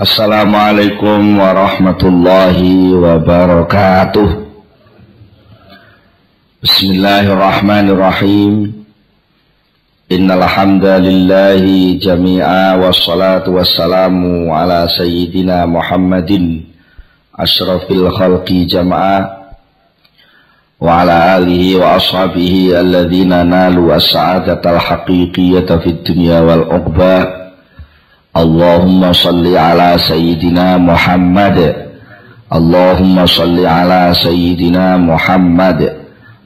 Assalamualaikum warahmatullahi wabarakatuh. Bismillahirrahmanirrahim. Innal hamdalillahi jami'a wassalatu wassalamu ala sayyidina Muhammadin asyrafil khalqi jama'a wa ala alihi wa ashabihi alladhina nalu as-sa'adatal haqiqiyata fid dunya wal uqbah اللهم صل على سيدنا محمد. اللهم صل على سيدنا محمد.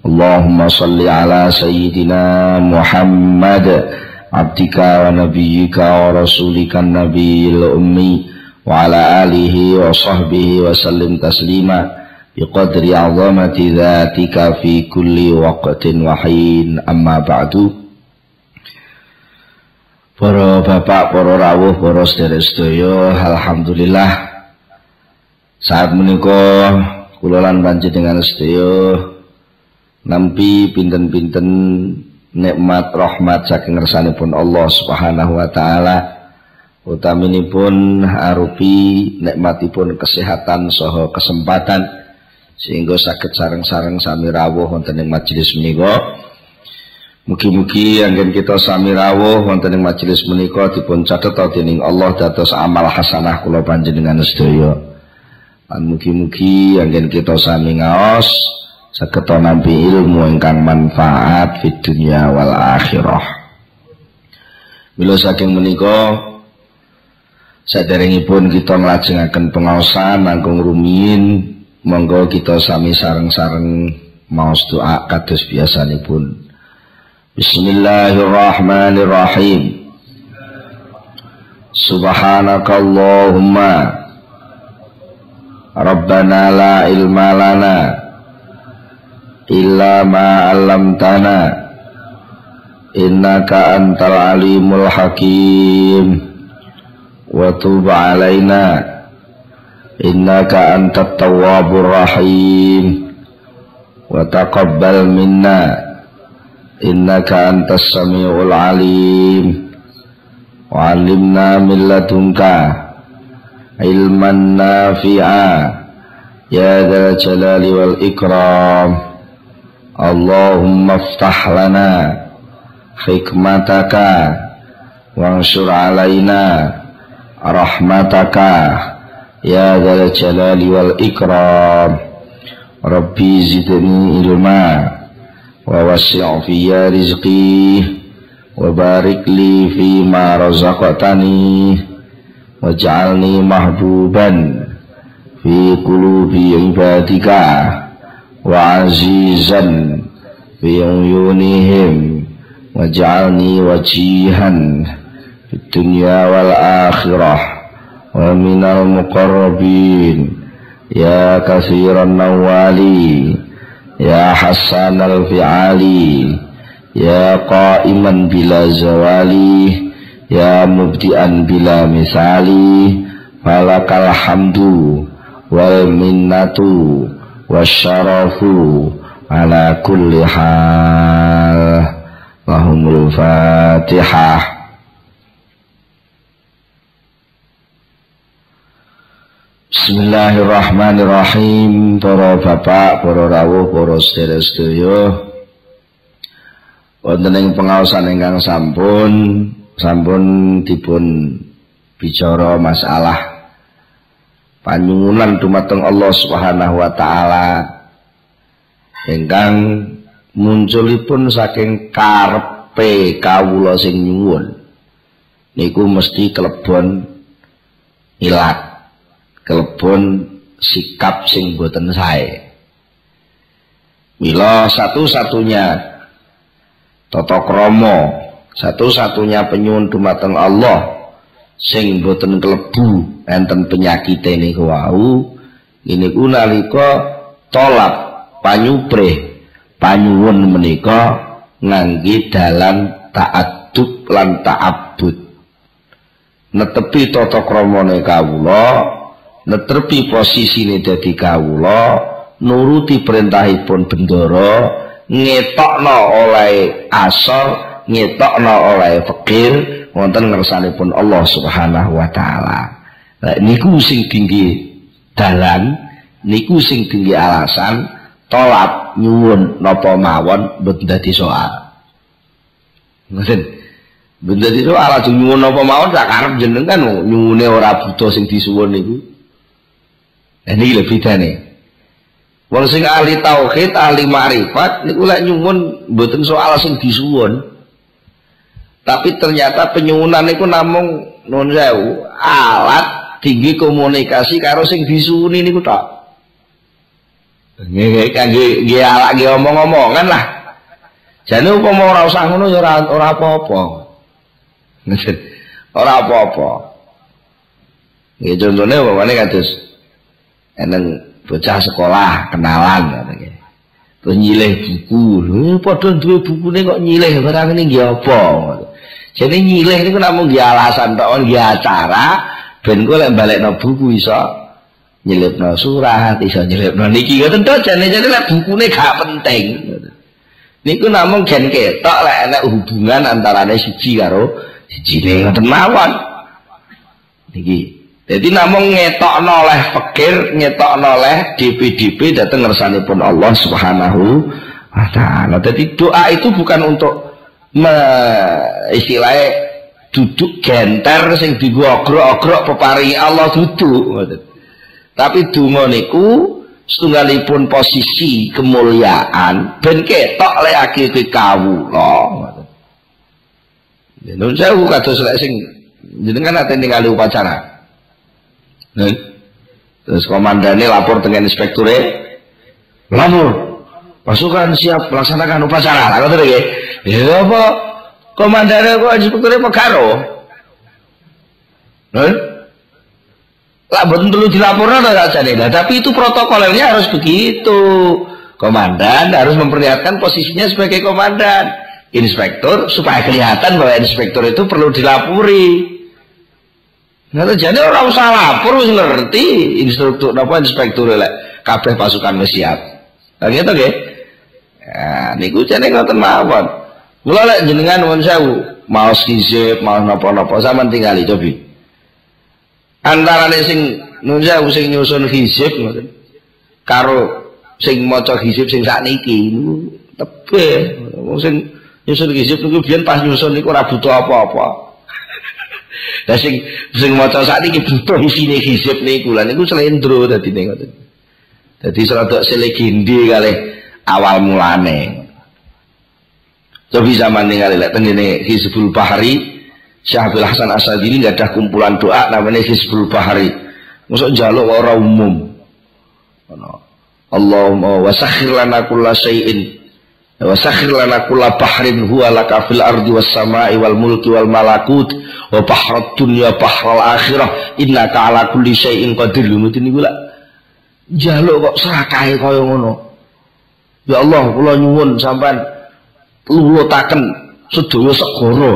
اللهم صل على سيدنا محمد. عبدك ونبيك ورسولك النبي الأمي وعلى آله وصحبه وسلم تسليما بقدر عظمة ذاتك في كل وقت وحين. أما بعد Para bapak, para rawuh, para sedherek alhamdulillah. Saat menika kula lan panjenengan sedaya nampi pinten-pinten nikmat rahmat saking ngersanipun Allah Subhanahu wa taala. Utaminipun arupi nikmatipun kesehatan saha kesempatan. Sehingga sakit sareng-sareng sami rawuh wonten ing majelis menika Mugi-mugi anggen kita sami rawuh wonten ing majelis menika dipun catet dening Allah dados amal hasanah kula panjenengan sedaya. Lan mugi-mugi anggen kita sami ngaos saged nampi ilmu ingkang manfaat fid dunya wal akhirah. Mila saking menika saderengipun kita nglajengaken pengaosan langkung rumiyin monggo kita sami sareng-sareng maos doa kados biasanipun. بسم الله الرحمن الرحيم سبحانك اللهم ربنا لا علم لنا إلا ما علمتنا إنك أنت العليم الحكيم وتوب علينا إنك أنت التواب الرحيم وتقبل منا innaka antas samiul alim. Wa 'allimna min ladunka ilman nafi'a. Ya dzal jalali wal ikram. Allahumma ftah lana hikmataka. Wangsur alaina rahmataka. Ya dzal jalali wal ikram. Rabbi zidni ilma. ووسع في رزقي وبارك لي فيما رزقتني واجعلني محبوبا في قلوب عبادك وعزيزا في عيونهم واجعلني وجيها في الدنيا والآخرة ومن المقربين يا كثير النوالي يا حسان الفعالي يا قائما بلا زوالي يا مبدئا بلا مثالي فلك الحمد والمنة والشرف على كل حال وهم الفاتحه Bismillahirrahmanirrahim. Para bapak, para rawuh, para sedherek-sedaya Wonten ing pengaosan ingkang sampun sampun dipun bicara masalah panyuwunan dumateng Allah Subhanahu wa taala. Ingkang munculipun saking karepe kawula sing nyuwun. Niku mesti kelebon ilat kelebon sikap sing boten sae. Mila satu-satunya tata krama, satu-satunya penyuwun dumateng Allah sing boten kelebu enten penyakit niku wau niku nalika tolak panyuprih panyuwun menika ngangge dalan ta'addub lan ta'abbud netepi tata kramane kawula neterpi posisine dadi kawula nuruti perintahipun bendoro ngetokno oleh asor ngetokno oleh fakir wonten ngersanipun Allah Subhanahu wa taala Lek niku sing tinggi dalan, niku sing tinggi alasan tolak nyuwun napa mawon mboten dadi soal. Ngoten. Mboten dadi soal nyuwun napa mawon sak karep jenengan nyuwune ora butuh sing disuwun niku. Ini lebih bedane. Wong sing ahli tauhid, ahli marifat niku lek nyuwun mboten soal sing disuwun. Tapi ternyata penyuwunan itu namung non sewu alat tinggi komunikasi karo sing disuwuni niku tok. Nggih kangge nggih alat nggih omong-omongan lah. Jane upama ora usah ngono ya ora ora apa-apa. Ora apa-apa. Nggih contone umpamane kados eneng bocah sekolah kenalan Terus nyilih buku. Lho padha duwe bukune kok nyilih? Barang ini nggih apa? Jadi nyilih niku namung nggih alasan tok nggih acara ben kok lek balekno buku iso nyelipno surat iso nyelipno niki. Ngoten to jane jane lek bukune gak penting. Niku namung gen ketok lek enek hubungan antarane siji karo siji ngoten mawon. Niki jadi namung ngetokno oleh fakir ngetokno oleh DP-DP datang ngersanipun Allah Subhanahu wa taala. Jadi doa itu bukan untuk me, istilahnya duduk genter sing digogrok-ogrok peparingi Allah duduk. Tapi donga niku setunggalipun posisi kemuliaan ben ketok lekake kowe kawula. Nun sewu kados lek sing jenengan ate ningali upacara. Nen. Terus komandannya lapor dengan inspekturnya lapor pasukan siap melaksanakan upacara lah kata dia ya apa komandannya kok inspekturnya pegaro Nen. Lah betul perlu dilaporkan saja nih. Tapi itu protokolnya harus begitu. Komandan harus memperlihatkan posisinya sebagai komandan. Inspektur supaya kelihatan bahwa inspektur itu perlu dilapuri. Nah, jadi orang usah lapor harus ngerti instruktur apa inspektur lek kabeh pasukan wis siap. Lah gitu nggih. Ya, niku jane ngoten mawon. Mula lek jenengan nuwun sewu, mau skizip, mau napa-napa sampean tinggali cobi antara sing nunja sing nyusun hizib ngoten karo sing maca hizib sing sakniki niku tebe wong sing nyusun hizib niku biyen pas nyusun niku ora butuh apa-apa Lah sing sing maca sakniki butuh isine hizib niku lha niku slendro dadi ngoten dadi serodok selegende kali awal mulane Tapi zaman ini kali tengene Hizbul Bahari Syahbil Hasan Asadili nggak ada kumpulan doa namanya Hizbul Bahari. Masuk jaluk orang umum. Allahumma wasakhir lana kulla syai'in wasakhir lana kulla bahrin huwa laka fil ardi was sama'i wal mulki wal malakut. Wa bahrat dunya bahral akhirah. Innaka ala kulli syai'in qadir. Ngoten niku lak? Jaluk kok serakahe kaya ngono. Ya Allah kula nyuwun sampean lulutaken sedaya segara.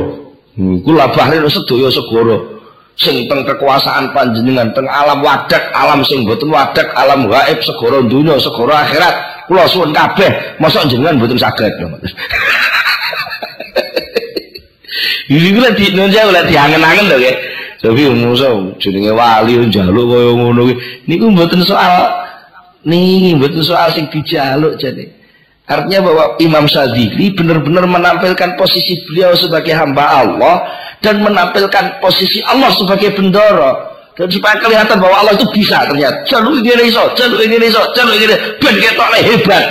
Kula bahri sedaya segara sing teng kekuasaan panjenengan teng alam wadak, alam sing boten wadak, alam gaib segara dunia, segara akhirat. Kula suwun kabeh, mosok jenengan boten saged. Iki kula di nunjuk lek diangen-angen lho nggih. Tapi musuh jenenge wali njaluk kaya ngono kuwi. Niku mboten soal niki mboten soal sing dijaluk jane. Artinya bahwa Imam Sadili benar-benar menampilkan posisi beliau sebagai hamba Allah dan menampilkan posisi Allah sebagai bendoro. Dan supaya kelihatan bahwa Allah itu bisa ternyata. Jalur ini iso, jalur ini iso, jalur ini ben ketok hebat.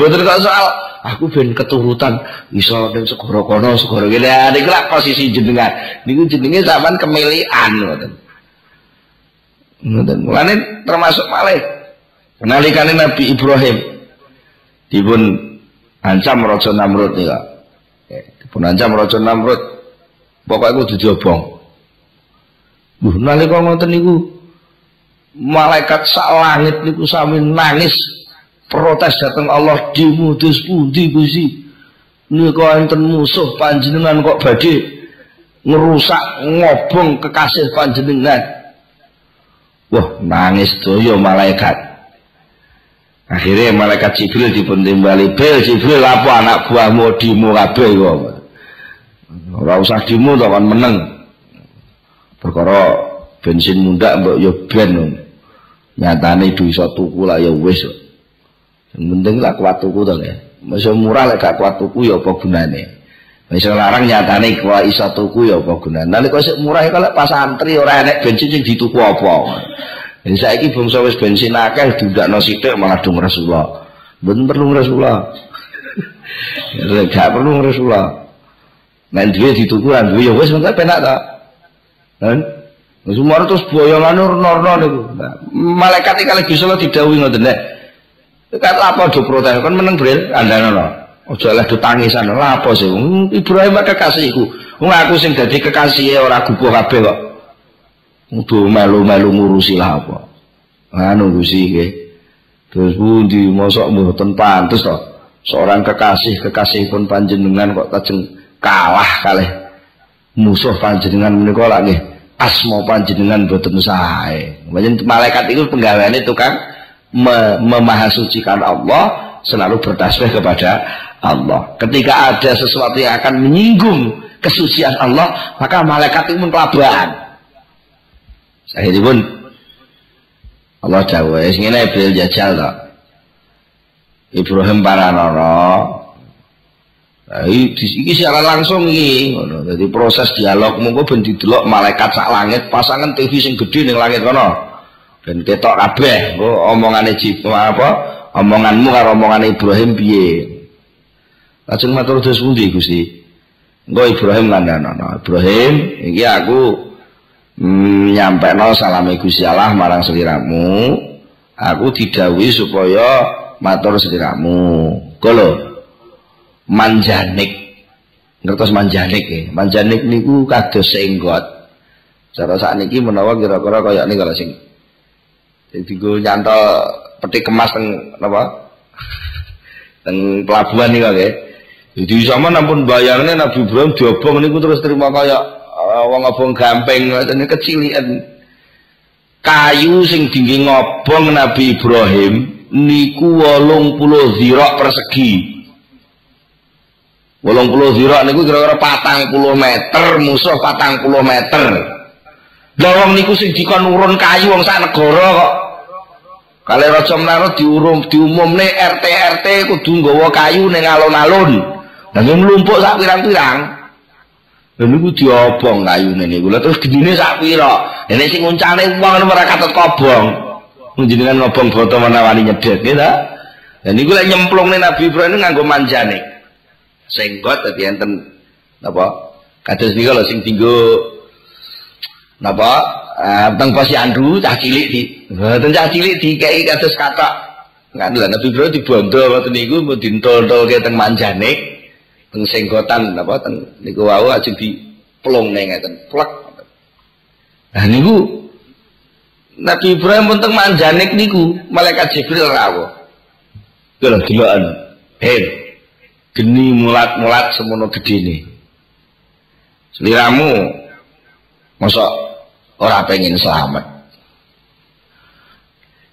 Betul kok soal aku ben keturutan iso ning segara kono, kene. Nah, niku lah posisi jenengan. Niku jenenge zaman kemelian ngoten. Ngoten. Termasuk malih Nalikane Nabi Ibrahim dipun ancam Raja Namrud nika. Dipun ancam Raja Namrud. Pokoke kudu diobong. Duh nalika ngoten niku malaikat sak langit niku sami nangis protes datang Allah dimudus pundi Gusti. Nika enten musuh panjenengan kok badhe ngerusak ngobong kekasih panjenengan. Wah, nangis doyo malaikat. Akhirnya malaikat Jibril dipun timbali, "Bil Jibril apa anak buahmu dimu kabeh kok." Ora usah dimu to kan meneng. perkara bensin mundak mbok yo ben. Nyatane ibu iso tuku lah ya wis. Yang penting lah kuat tuku to ya masih murah lek gak kuat tuku ya apa gunane? Wis larang nyatane kuat iso tuku ya apa gunane? Nek kok murah kalau pas antri ora enek bensin sing dituku apa Jadi saiki bangsa wis bensin akeh diundakno sithik malah dung Rasulullah. Mboten perlu Rasulullah. Gak perlu Rasulullah. Nek duwe dituku lan duwe ya wis mengko penak ta. Kan? Semua terus boyongan nur-nur niku. Malaikat iki kalih Gusti Allah didhawuhi ngoten nek. Kat apa do protes kan meneng bril andana Ojo oleh do tangisan. Lah apa sih? Ibrahim kekasihku. Wong aku sing dadi kekasih ora gubuh kabeh kok. Udah melu-melu ngurusi lah apa. Anu Gusti nggih. Terus pundi mosok mboten pantes to. Seorang kekasih kekasih pun panjenengan kok tajeng kalah kalih musuh panjenengan menika lak nggih asma panjenengan boten sae. malaikat itu penggaweane tukang me memahasucikan Allah selalu bertasbih kepada Allah. Ketika ada sesuatu yang akan menyinggung kesucian Allah, maka malaikat itu mengkelaban. Saya pun Allah jawab, wis ngene Ibrahim jajal to. Ibrahim Paranono Nah, iki secara langsung iki ngono. Dadi proses dialog monggo ben didelok malaikat sak langit pasangan TV sing gedhe ning langit kono. Ben ketok kabeh oh, omongane apa? Omonganmu karo omongane Ibrahim piye? Lajeng matur terus pundi Gusti? Engko Ibrahim kandhanono. Ibrahim iki aku mm, nyampe no salame Gusti Allah marang seliramu. Aku didhawuhi supaya matur seliramu. Kolo manjanik. Ngertos manjanik ya? Manjanik niku kados senggot cara niki menawa kira-kira kaya ini kalau sing jadi gue nyantol peti kemas teng apa? Teng pelabuhan nih kak jadi sama nampun bayarnya Nabi Ibrahim diobong niku terus terima kaya uh, wong ngobong gamping ini kecilian kayu sing tinggi ngobong Nabi Ibrahim niku wolong puluh zirok persegi Wolong puluh zira niku kira-kira patang puluh meter, musuh patang puluh meter. Lawang niku sing dikon urun kayu wong sak negara kok. Kali Raja Menara diurum diumumne RT RT kudu nggawa kayu ning alun-alun. Lah mlumpuk sak pirang-pirang. Lha niku diobong kayune niku. Lah terus gedine sak pira? Nek sing nguncane wong ora katut kobong. Njenengan ngobong boto menawani nyedet nggih ta? Lah niku lek nyemplungne Nabi Ibrahim nganggo manjane. senggot tadi enten napa kados nika lho sing dinggo napa uh, teng posyandu cah cilik di mboten cah cilik dikei kados katok kan lha nabi bro dibondo ngoten niku mau dintol-tolke teng manjane teng senggotan napa teng niku wau aja di plong ning ngeten plek nah niku Nabi Ibrahim pun teng manjanik niku malaikat Jibril rawuh. Lho deloken. Hei, geni mulat-mulat semono gedene. Seliramu mosok ora pengen selamat.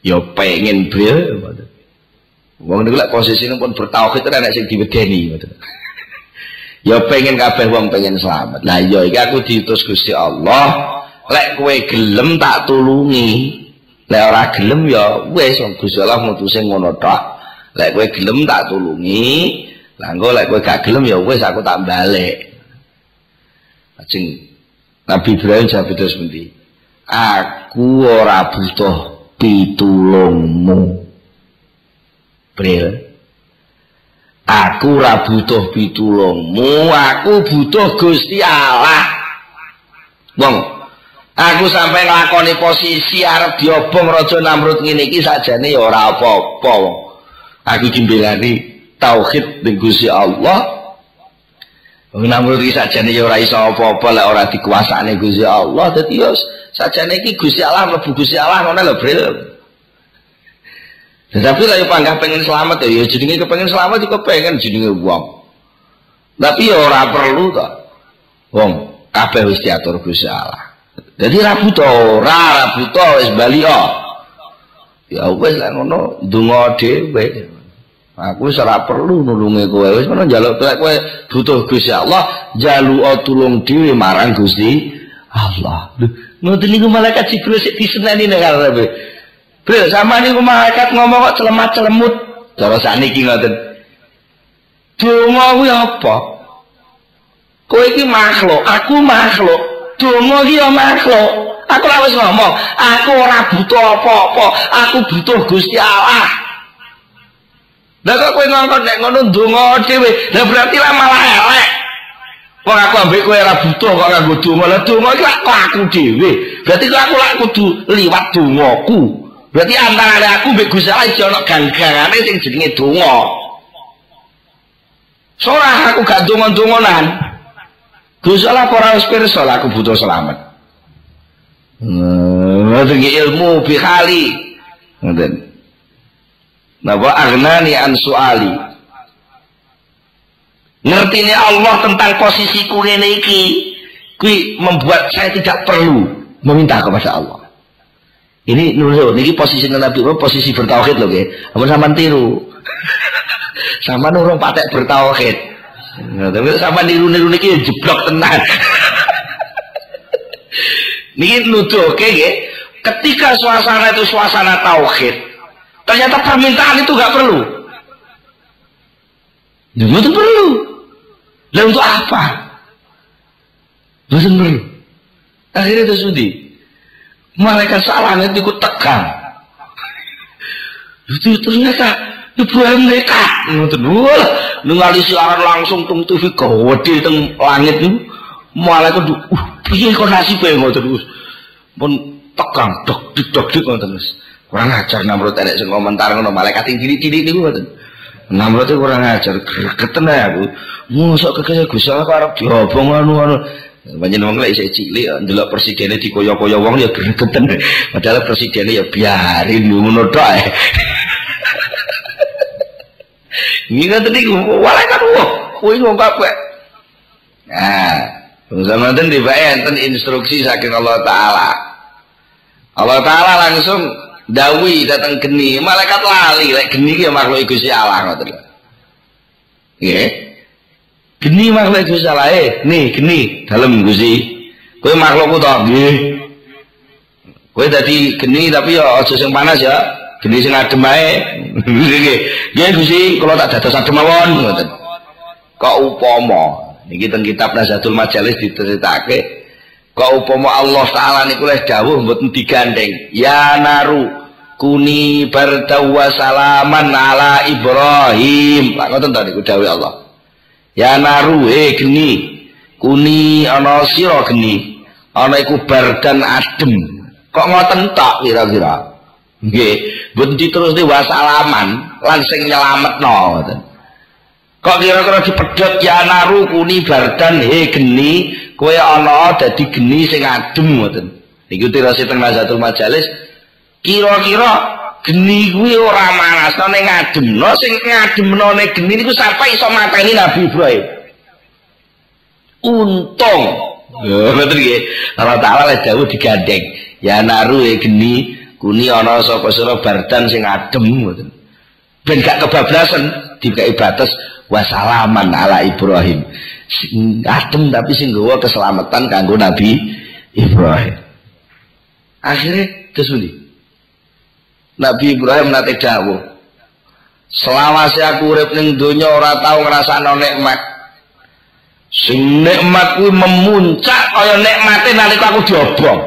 Ya pengen bel. Wong niku lek posisine pun bertauhid nek sing diwedeni. Ya pengen kabeh wong pengen selamat. Lah ya iki aku diutus Gusti Allah, lek kowe gelem tak tulungi. Lek ora gelem ya wis Gusti Allah mutusin ngono tok. Lek kowe gelem tak tulungi, Lah engko lek kowe gak gelem ya wis aku tak balik. Ajeng Nabi Ibrahim jawab terus pundi? Aku ora butuh pitulungmu. Bril. Aku ora butuh pitulungmu, aku butuh Gusti Allah. Wong, aku sampai nglakoni posisi arep diobong Raja Namrud ngene iki sakjane ya ora apa-apa. Aku dimbelani tauhid ning Gusti Allah Namun iki sajane ya ora iso apa-apa lek ora dikuasane Gusti Allah dadi ya sajane iki Gusti Allah mlebu Gusti Allah ngono lho Bril Tetapi lah panggah pengen selamat ya, ya jenenge kepengen selamat juga pengen jenenge wong. Tapi ya ora perlu to. Wong kabeh wis diatur Gusti Allah. Jadi ra buta, ora ra buta wis bali Ya wis lah ngono ndonga dhewe. Aku ora perlu nulungi kowe. Wis ngono njaluk kowe butuh Gusti Allah, jaluk tulung dhewe marang Gusti Allah. Ngoten niku malaikat Jibril sik diseneni nek arepe. Bro, sama niku malaikat ngomong kok celemat-celemut. Cara sakniki ngoten. Donga kuwi apa? Kowe iki makhluk, aku makhluk. Donga iki ya makhluk. Aku ora ngomong, aku ora butuh apa-apa. Aku butuh Gusti Allah. Lah kok kowe ngongkon nek ngono ndonga dhewe, lah berarti lah malah elek. Wong aku ambek kowe ora butuh kok nganggo donga. Lah donga iki aku dhewe. Berarti aku lak kudu liwat dongaku. Berarti antara aku mbek Gusti Allah iki ana gangane sing jenenge donga. Aku gak donga-dongonan. Gusti Allah ora wis pirsa aku butuh selamat. Ngoten ilmu bi khali. Ngoten. Napa agnani an suali. Ngertine Allah tentang posisiku ngene kuwi membuat saya tidak perlu meminta kepada Allah. Ini nurul, ini posisi Nabi posisi bertauhid loh, nggih. Ampun sampean tiru. sama nurung patek bertauhid. Nah, tapi sama niru-niru niki ya jeblok tenan. niki nuduh oke okay, Ketika suasana itu suasana tauhid, ternyata permintaan itu gak perlu. Ya, itu perlu. Dan untuk apa? Betul perlu. Akhirnya itu sudi. Malaikat salah itu tegang. Itu ternyata Ibrahim nekat ngoten wah ningali siaran langsung teng TV gede teng langit niku. Malaikat uh piye kok nasibe ngoten Gus? Pun tegang dok dik dok dik ngoten Gus. Kurang ajar namrud enek sing komentar ngono malaikat sing cilik-cilik niku ngoten. Namrud itu kurang ajar gregeten aku. Mosok kekaya Gus Allah arep diobong anu-anu Banyak wong lek isih cilik ndelok presidennya dikoyo-koyo wong ya gregeten padahal presidennya ya biarin ngono tok ae Ngira tadi walai kan wah, kuwi wong kabeh. Nah, sama ten dibayar ten instruksi saking Allah Taala. Allah Taala langsung dawi datang geni, malaikat lali, lek geni ki makhluk Gusti Allah ngoten lho. Geni makhluk Gusti Allah eh, nih geni dalem Gusti. Kowe makhlukku to, nggih. Kowe dadi geni tapi ya aja panas ya. Geni sing adem ae. Nggih. Gusti, kula tak dados adem mawon ngoten. Kok upama niki teng kitab Nazatul Majalis diceritake kok upama Allah taala niku leh dawuh mboten digandeng. Ya naru kuni bardawa salaman ala Ibrahim. Pak ngoten to niku dawuh Allah. Ya naru eh geni kuni ana sira geni ana iku bardan adem. Kok ngoten tok kira-kira? Nggih, mboten diterusne wasalaman lan sing nyelametno ngoten. Kok kira-kira dipedhot ya naru kuni bardan he geni kowe ana dadi geni sing adem ngoten. Niku tirasi teng Nazatul Majalis kira-kira geni kuwi ora manasno ning ngademno sing ngademno ning geni niku sapa iso mateni Nabi Ibrahim. Untung. Ngoten nggih. Allah Taala dawuh digandeng. Ya naru he geni kuni ana sapa sira bardan sing adem ngoten ben gak kebablasan dikai batas wasalaman ala Ibrahim sing adem tapi sing gawa keselamatan kanggo Nabi Ibrahim akhirnya kesuli Nabi Ibrahim nate dawuh selawase aku urip ning donya ora tau ngrasakno nikmat. Sing nikmat kuwi memuncak kaya nikmate nalika aku diobong.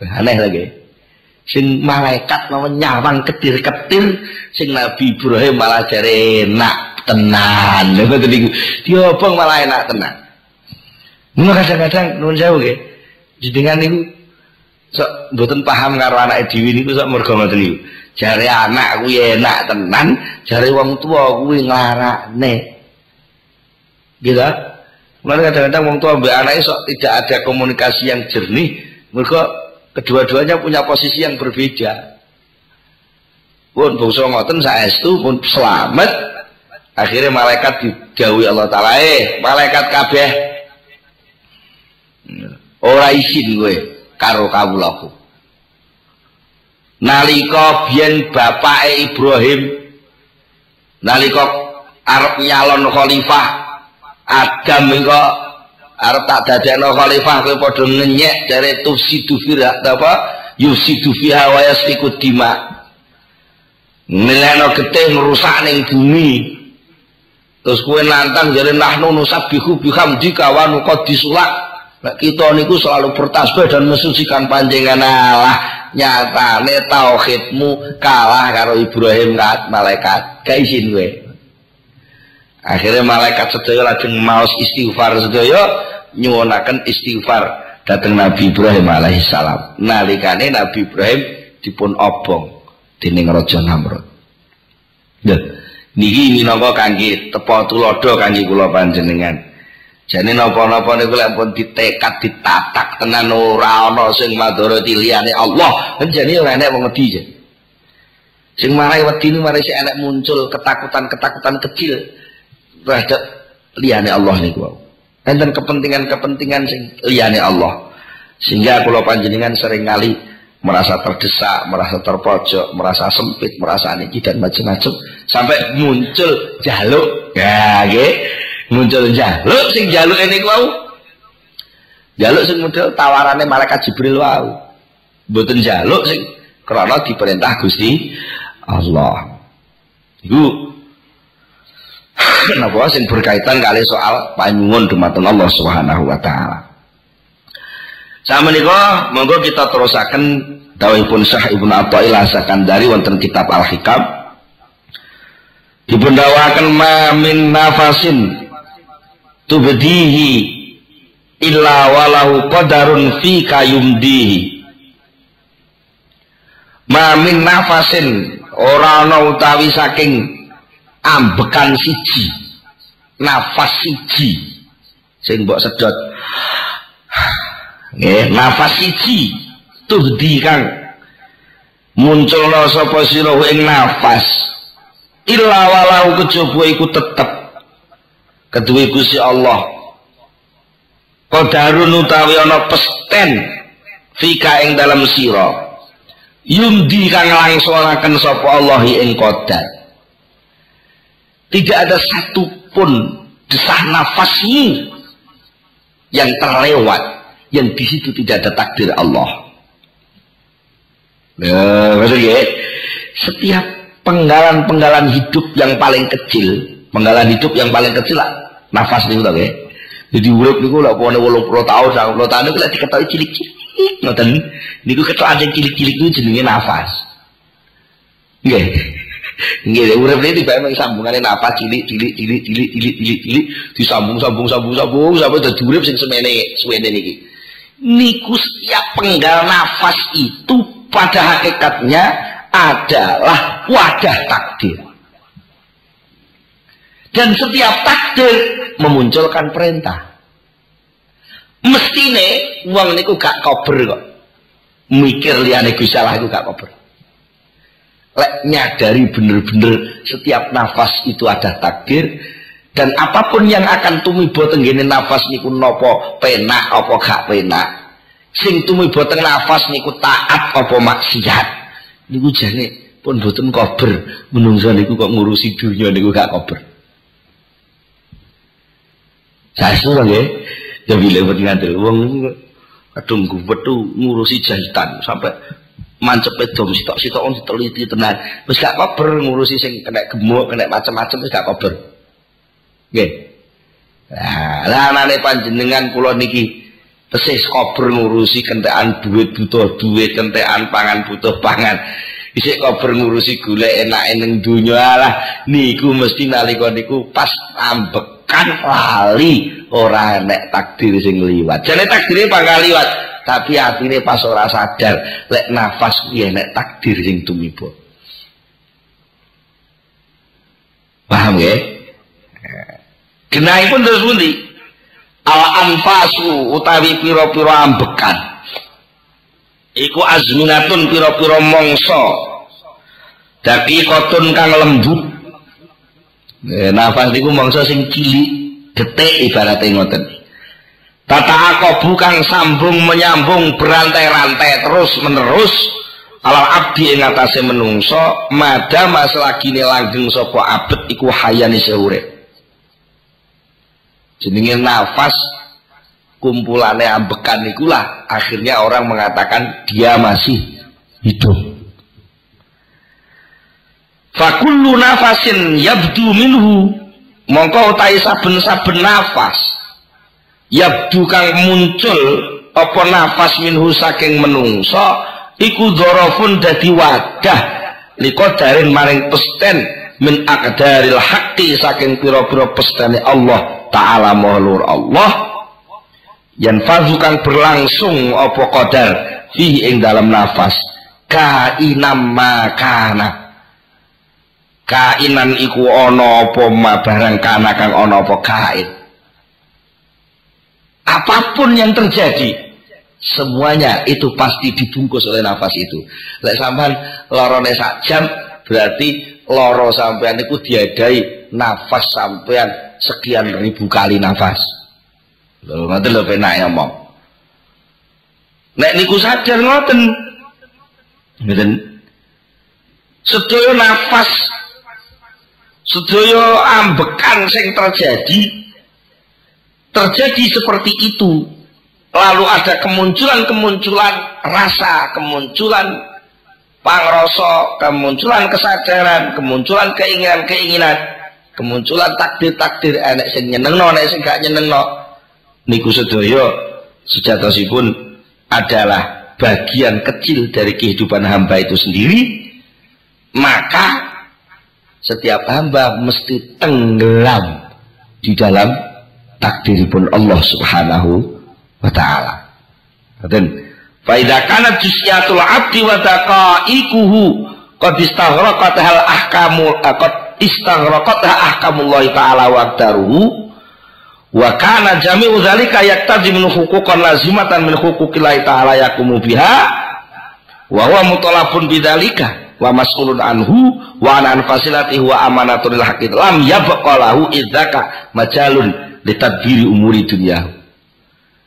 Aneh lagi. Sing malaikat mau nyawang ketir-ketir sing Nabi Ibrahim malah jare enak tenan. Ngoten niku. Diobong malah enak tenan. Ngono kadang-kadang nuwun sewu nggih. Jenengan niku sok mboten paham karo anake dhewe niku sok mergo ngoten niku. Jare anak kuwi enak tenan jare wong tua kuwi nglarakne gitu Mulai kadang-kadang wong tua mbak anaknya sok tidak ada komunikasi yang jernih mereka kedua-duanya punya posisi yang berbeda. Pun bungsu ngoten saestu pun selamat. Akhirnya malaikat digawi Allah Ta'ala eh malaikat kabeh. Ora isin gue karo kawulaku. Nalika biyen bapake Ibrahim nalika arep nyalon khalifah Adam engko arep tak dadekno khalifah kowe padha ngenyek dari tufsidu fiha apa? Yusidu fiha wa yasfiku dima. Nilaino getih ngerusak ning bumi. Terus kowe nantang jare nahnu nusabbihu bihamdika wa nuqaddisulak Nek kita niku selalu bertasbih dan mensucikan panjenengan Allah. Nyatane tauhidmu kalah karo Ibrahim kat malaikat. Gak izin kowe. Akhirnya malaikat sedaya lajeng maos istighfar sedaya nyuwunaken istighfar dateng Nabi Ibrahim alaihissalam. Nalikane Nabi Ibrahim dipun obong dening Raja Namrud. Niki minangka kangge tepa tulodo kangge kula panjenengan. Jane napa-napa niku lek pun ditekad ditatak tenan ora ana sing madharati liyane Allah. Jane ora enek wong wedi. Sing marai wedi marai sing enek muncul ketakutan-ketakutan kecil terhadap liyane Allah niku. Enten kepentingan-kepentingan sing liyane Allah. Sehingga kula panjenengan sering kali merasa terdesak, merasa terpojok, merasa sempit, merasa niki dan macam-macam sampai muncul jaluk. Ya, nggih muncul jaluk sing jaluk ini wau. Jaluk sing model tawarannya malaikat Jibril wau. Mboten jaluk sing karena diperintah Gusti Allah. Iku. Napa sing berkaitan kali soal panyuwun dumateng Allah Subhanahu wa taala. Sama menika monggo kita terusaken dawuhipun Syekh Ibnu Athaillah Sakandari wonten kitab Al-Hikam. Dipundawaken ma min nafasin tubdihi illa walahu qadarun fi kayumdihi. Ma min nafasin ora ana utawi saking ambekan siji nafas siji. Sing mbok sedot. Nggih nafas siji tubdi kang. Munculna sapa sira ing nafas. Illa walau kejaba iku tetep kedua Gusti Allah. Qadarun utawi ana pesten fika ing dalam sira. Yumdi kang langsungaken sapa Allah ing qadar. Tidak ada satupun desah nafasmu yang terlewat yang di situ tidak ada takdir Allah. Ya, maksudnya setiap penggalan-penggalan hidup yang paling kecil, penggalan hidup yang paling kecil lah, nafas niku to nggih. Jadi urip niku lek pone 80 tahun 90 tahun niku lek diketahui cilik-cilik ngoten niku ketok anjing cilik-cilik niku jenenge nafas. Nggih. Nggih, urip niku tiba mung sambungane nafas cilik cilik cilik cilik cilik cilik cilik disambung sambung sambung sambung sampai dadi urip sing semene suwene niki. Niku setiap penggal nafas itu pada hakikatnya adalah wadah takdir. Dan setiap takdir memunculkan perintah. Mestine uang niku gak kober kok. Mikir liane Gusti Allah iku gak kober. Lek nyadari bener-bener setiap nafas itu ada takdir dan apa pun yang akan tumiba tenggene nafas niku nopo penak apa gak penak. Sing tumiba teng nafas niku taat apa maksiat. Niku jane pun boten kober. Menungso niku kok ngurusi dunia niku gak kober. Saestu to nggih. Ya bilih mboten ngandel wong kadung guwet ngurusi jahitan sampai mancepe dom sitok-sitok on diteliti tenan. Wis gak kober ngurusi sing kena gemuk, kena macam-macam wis gak kober. Nggih. Nah, lah anane panjenengan kula niki tesis kober ngurusi kentekan duit butuh duit, kentekan pangan butuh pangan. Isik kober ngurusi gula enak ning dunya lah niku mesti nalika niku pas ambek kan lali ora enek takdir sing liwat. Jane takdire bakal liwat tapi atine pas ora sadar lek nafas kuwi enek takdir sing tumiba. Paham ya pun terus pundi? Al anfasu utawi pira-pira ambekan. Iku azminatun pira-pira mangsa. Dadi kotun kang lembut nafas niku mangsa sing cilik, detik ibaratnya ngoten. Tata aku bukan sambung menyambung berantai-rantai terus menerus alal abdi ing atase menungso mada lagi langgeng sapa abet iku hayani seure jenenge nafas kumpulannya ambekan ikulah akhirnya orang mengatakan dia masih hidup fakullu nafasin yabdu minhu. Mongko utai saben-saben nafas. Yabdu kang muncul apa nafas minhu saking menungso iku dzarafun dadi wadah darin maring pesten min akdaril haqqi saking pira-pira pestane Allah taala mahlur Allah. Yang kang berlangsung apa qadar fihi ing dalam nafas. Kainam makana kainan iku ana apa barang kana kang ana apa kain apa pun yang terjadi semuanya itu pasti dibungkus oleh nafas itu lek sampean lorone sak jam berarti loro sampean itu diadai nafas sampean sekian ribu kali nafas Lho ngoten lho penak ngomong. Nek niku sadar ngoten. Ngoten. Sedaya nafas sedaya ambekan sing terjadi terjadi seperti itu. Lalu ada kemunculan-kemunculan rasa, kemunculan pangrasa, kemunculan kesadaran, kemunculan keinginan-keinginan, kemunculan takdir-takdir. Enek sing nyenengno, enek sing gak nyenengno. Niku sedaya sejatosipun adalah bagian kecil dari kehidupan hamba itu sendiri. Maka setiap hamba mesti tenggelam di dalam takdir pun Allah subhanahu wa ta'ala. Dan faida kanat jusyatul abdi wa daqaikuhu qad istaghraqat hal ahkamu qad istaghraqat ahkamullah ta'ala wa wa kana jami'u dzalika yaktazi min huquqan lazimatan min huquqillahi ta'ala yakumu biha wa huwa mutalabun bidzalika wa mas'ulun anhu wa an fasilatihi wa amanatul haqqi lam yabqa lahu idzaka majalun litadbiri umuri dunia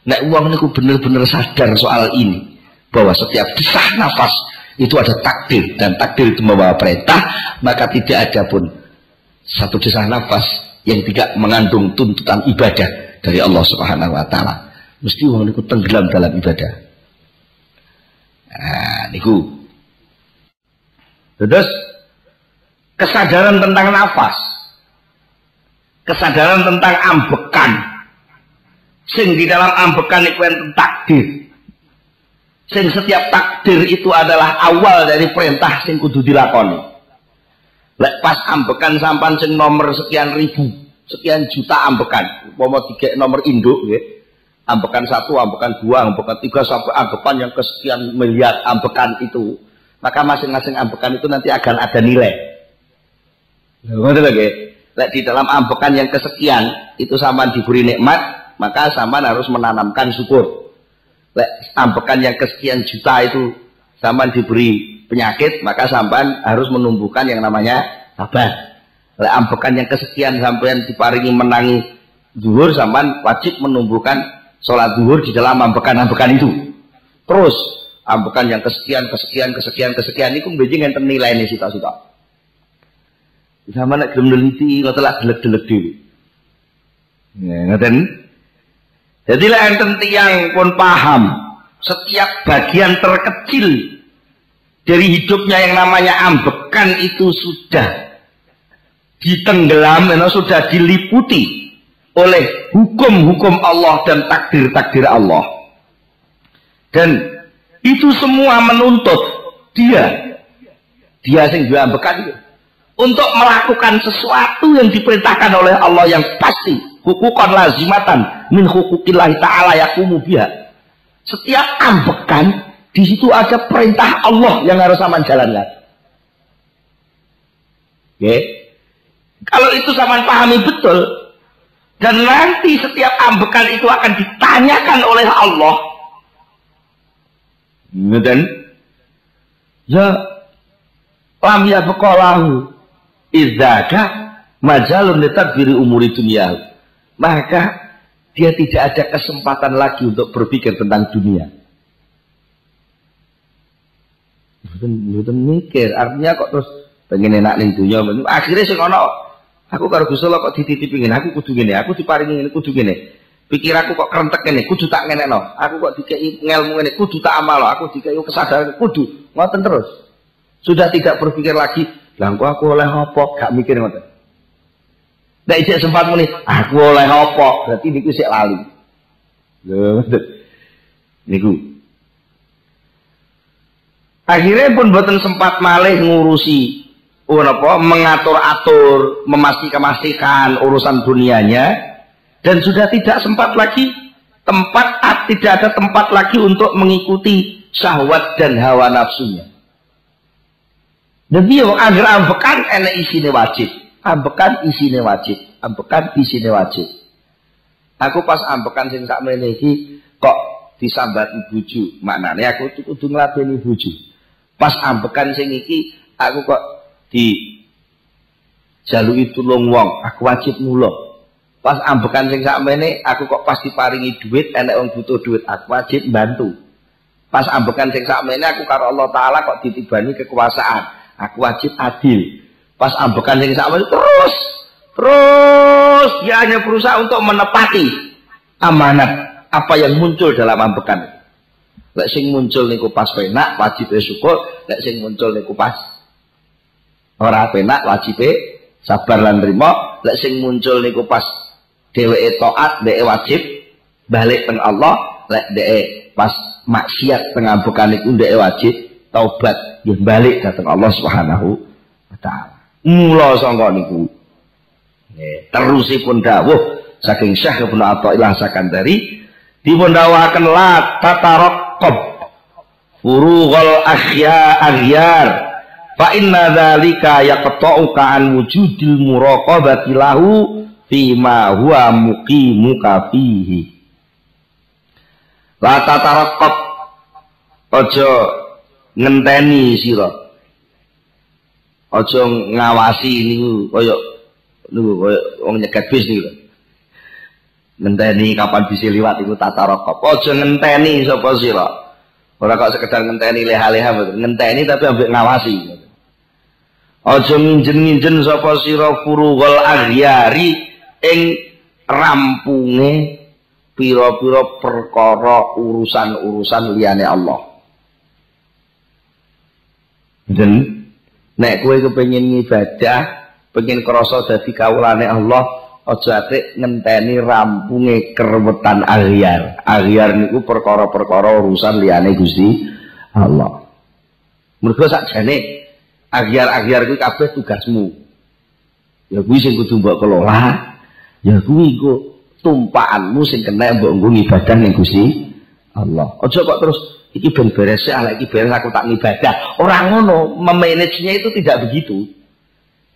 nek wong niku bener-bener sadar soal ini bahwa setiap desah nafas itu ada takdir dan takdir itu membawa perintah maka tidak ada pun satu desah nafas yang tidak mengandung tuntutan ibadah dari Allah Subhanahu wa taala. Mesti wong niku tenggelam dalam ibadah. Nah, niku. Terus kesadaran tentang nafas. Kesadaran tentang ambekan. Sing di dalam ambekan itu yang takdir. Sing setiap takdir itu adalah awal dari perintah sing kudu dilakoni. Lek pas ambekan sampan sing nomor sekian ribu, sekian juta ambekan. Umpama tiga nomor induk ya. Ambekan satu, ambekan dua, ambekan tiga sampai ambekan yang kesekian miliar ambekan itu. Maka masing-masing ambekan itu nanti akan ada nilai. Ngoten lagi. Lek di dalam ambekan yang kesekian itu sama diberi nikmat, maka sama harus menanamkan syukur. Lek ambekan yang kesekian juta itu sama diberi penyakit, maka sampean harus menumbuhkan yang namanya sabar. Oleh ambekan yang kesekian sampean diparingi menangi zuhur, sampean wajib menumbuhkan sholat zuhur di dalam ambekan-ambekan itu. Terus ambekan yang kesekian, kesekian, kesekian, kesekian mbejing yang ternilai ini sita-sita. Sama nak gelem neliti, telah delek-delek dhewe. Ya, ngoten. Jadi lah enten tiang pun paham setiap bagian terkecil dari hidupnya yang namanya ambekan itu sudah ditenggelam, sudah diliputi oleh hukum-hukum Allah dan takdir-takdir Allah. Dan itu semua menuntut dia, dia yang juga itu, untuk melakukan sesuatu yang diperintahkan oleh Allah yang pasti, hukukan lazimatan min hukukillahi ta'ala yakumu biha. Setiap ambekan di situ ada perintah Allah yang harus sama jalankan. Oke. Kalau itu sama pahami betul, dan nanti setiap ambekan itu akan ditanyakan oleh Allah. Dan ya lam ya bekolahu idzaka majalun litadbiri umuri dunia. Maka dia tidak ada kesempatan lagi untuk berpikir tentang dunia. Mboten mikir, artinya kok terus pengen enak ning dunya. Akhirnya sing ana aku karo Gusti kok dititipi ngene, aku kudu ngene, aku diparingi ngene, kudu ngene. Pikir aku kok kerentek ini kudu tak no aku kok dikei ngelmu ini kudu tak amal aku dikei kesadaran kudu. Ngoten terus. Sudah tidak berpikir lagi lah aku oleh apa? Gak mikir ngoten. Nek isik sempat muni, aku oleh apa? Berarti niku sik lali. Lho, niku. Akhirnya pun buatan sempat malih ngurusi oh, apa, mengatur-atur, memastikan-mastikan urusan dunianya dan sudah tidak sempat lagi tempat tidak ada tempat lagi untuk mengikuti syahwat dan hawa nafsunya. Dan dia agar ambekan enak isine wajib. Ambekan isine wajib. Ambekan isine wajib. Aku pas ambekan sing sak iki kok disambati bojo maknane aku kudu ngladeni bojo pas ambekan sing iki aku kok di jaluki tulung wong aku wajib mulo pas ambekan sing sakmene aku kok pas diparingi duit enek wong butuh duit aku wajib bantu. Pas ambekan sing sakmene aku karo Allah taala kok ditibani kekuasaan. Aku wajib adil. Pas ambekan yang sama terus terus dia hanya berusaha untuk menepati amanat apa yang muncul dalam ambekan. Lek sing muncul niku pas penak wajib syukur, lek sing muncul niku pas ora penak wajib sabar lan trima, lek sing muncul niku pas dheweke taat, dheweke wajib balik teng Allah, lek dheweke pas maksiat teng ambekan niku dheweke wajib taubat, ya balik datang Allah Subhanahu wa taala. Mula sangka niku. Terusipun dawuh saking Syekh Ibnu Athaillah Sakandari dipun dawuhaken la tataraqqab furughal akhya aghyar fa inna dzalika yaqta'uka an wujudil muraqabati lahu ma huwa muqimuka fihi la tataraqqab aja ngenteni sira Aja ngawasi niku kaya niku kaya wong nyegat bis niku. Ngenteni kapan bisa liwat iku rokok. Aja ngenteni sapa sira. Ora kok sekedar ngenteni leha-leha ngenteni tapi ambek ngawasi. Aja nginjen-nginjen sapa sira furughal aghyari ing rampunge pira-pira perkara urusan-urusan liyane Allah. Dan Nek kowe kepengin ngibadah, pengen krasa dadi kawulane Allah, aja ngenteni rampunge kerewetan aghyar. Aghyar niku perkara-perkara urusan liyane Gusti Allah. Mergo sakjane aghyar-aghyar kuwi kabeh tugasmu. Ya kuwi sing kudu mbok kelola. Ya kuwi kok tumpakanmu sing kena mbok nggo ngibadah ning Gusti Allah. Aja kok terus iki ben beres ala iki beres aku tak ngibadah. Orang ngono, memanagenya itu tidak begitu.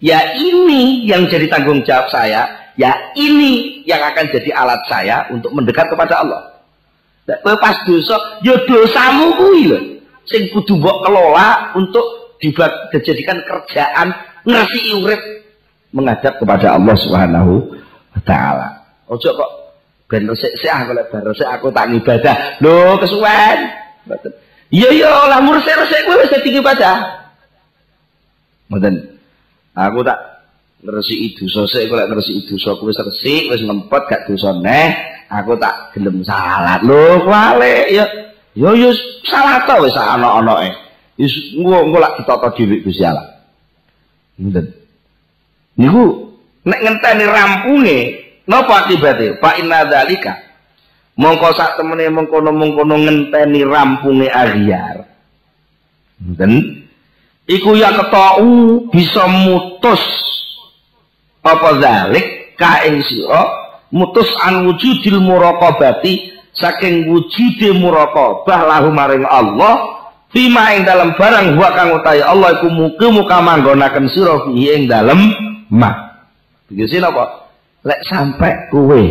Ya ini yang jadi tanggung jawab saya, ya ini yang akan jadi alat saya untuk mendekat kepada Allah. Kowe pas dosa, ya dosamu kuwi lho. Sing kudu mbok kelola untuk dijadikan kerjaan ngerti urip menghadap kepada Allah Subhanahu taala. Ojo kok ben resik sik aku lek bar aku tak ngibadah. Lho kesuwen. Iya iya lah resik-resik kowe wis dadi ibadah. Mboten. Aku tak ngresiki dosa sik kok lek ngresiki dosa kuwi wis resik wis ngempet gak dosa neh, aku tak gelem salat. Lho wale ya yo yo salat to wis ana-anake. Wis engko engko lak ditata dhewe Gusti Allah. Mboten. Niku nek ngenteni rampunge napa akibate? Pak inna dzalika. Mongko sak temene mengkono-mengkono ngenteni rampunge ahyar. Dan iku ya ketau bisa mutus. Apa zalik ka ing sira mutus an wujudil muraqabati saking wujude muraqabah lahu maring Allah fima dalam barang wa kang Allah iku mugi muka manggonaken sira ing dalem ma. Begitu apa? Lek sampai kowe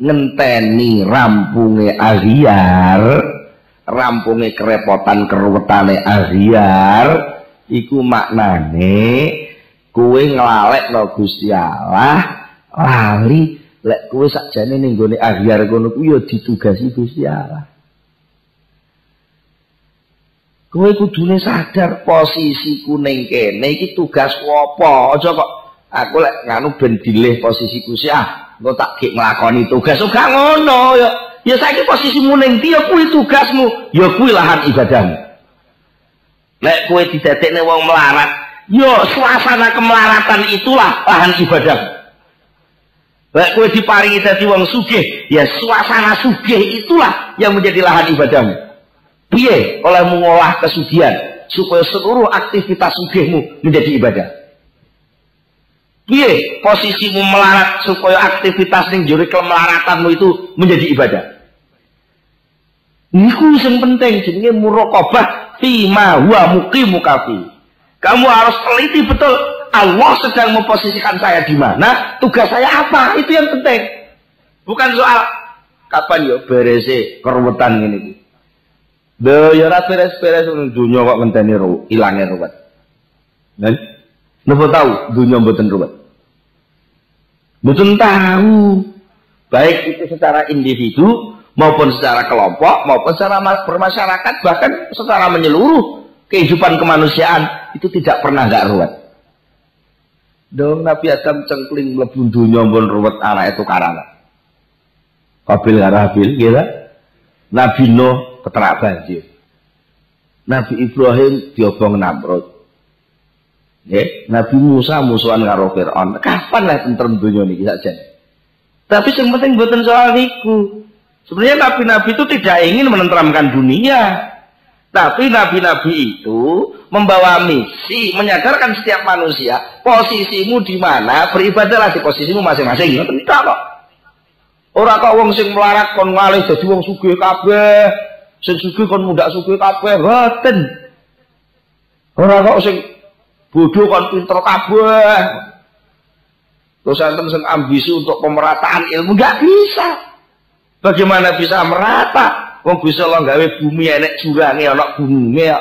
ngenteni rampunge ahyar rampunge kerepotan kerwetane ahyar iku maknane kowe nglalekno Gusti Allah lali lek kowe sakjane ning gone ahyar kono ku ya ditugasi Gusti Allah kowe kudune sadar posisiku ning kene iki tugas apa aja kok Aku lek nganu ben dilih posisiku sih ah, engko tak gek nglakoni tugas ora ngono ya. Ya saiki posisimu ning ndi ya kuwi tugasmu, ya kuwi lahan ibadahmu. Lek kowe didadekne wong melarat, ya suasana kemelaratan itulah lahan ibadah. Lek kowe diparingi dadi wong sugih, ya suasana sugih itulah yang menjadi lahan ibadahmu. Piye oleh mengolah kesugihan supaya seluruh aktivitas sugihmu menjadi ibadah. Piye posisimu melarat supaya aktivitas ning juri kemelaratanmu itu menjadi ibadah. Niku yang penting jenenge muraqabah fi ma huwa muqimu kafi. Kamu harus teliti betul Allah sedang memposisikan saya di mana, tugas saya apa, itu yang penting. Bukan soal kapan yo berese keruwetan iki. Lho ya ora beres-beres dunya kok ngenteni ilange ruwet. Napa tahu dunya mboten ruwet? Betul tahu. Baik itu secara individu maupun secara kelompok maupun secara bermasyarakat bahkan secara menyeluruh kehidupan kemanusiaan itu tidak pernah nggak ruwet. Dong Nabi Adam cengkling mlebu dunya pun ruwet anak itu karana. Kabil karo Habil kira. Nabi Nuh keterak banjir. Nabi Ibrahim diobong Namrud. Ya, Nabi Musa musuhan karo Fir'aun. Kapan lah tentrem dunia ini saja. Tapi yang penting buatan soal niku. Sebenarnya nabi-nabi itu tidak ingin menenteramkan dunia. Tapi nabi-nabi itu membawa misi, menyadarkan setiap manusia, posisimu di mana, beribadahlah di posisimu masing-masing. Tidak kok. Orang kok wong sing melarat kon ngalih jadi wong sugih kabeh. Sing sugih kon muda sugih kabeh, boten. Ora kok sing bodoh kan pinter kabeh. Terus enten sing ambisi untuk pemerataan ilmu nggak bisa. Bagaimana bisa merata? Wong bisa lo gawe bumi enek jurangnya anak gunungnya. Ya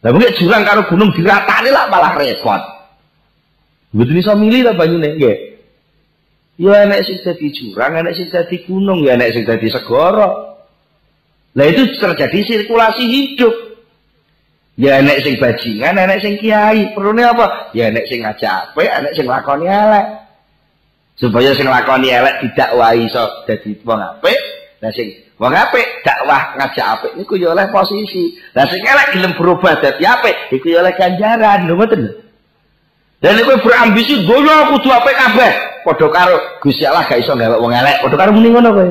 lah mungkin jurang karo gunung diratani lah malah repot. Betul iso milih lah banyune nggih. Ya enek sing dadi jurang enek sing dadi gunung ya enek sing dadi segara. Lah itu terjadi sirkulasi hidup Ya enek sing bajingan, enek sing kiai. Perlune apa? Ya enek sing ngajak apik, enek sing lakoni elek. Supaya sing lakoni elek didakwahi iso dadi wong apik. Lah sing wong apik dakwah ngajak apik niku ya oleh posisi. Lah sing elek gelem berubah dadi apik, iku ya oleh ganjaran, lho ngoten. Dan kowe berambisi donya kudu apik kabeh. Padha karo Gusti Allah gak iso gawe wong elek. Padha karo muni ngono kowe.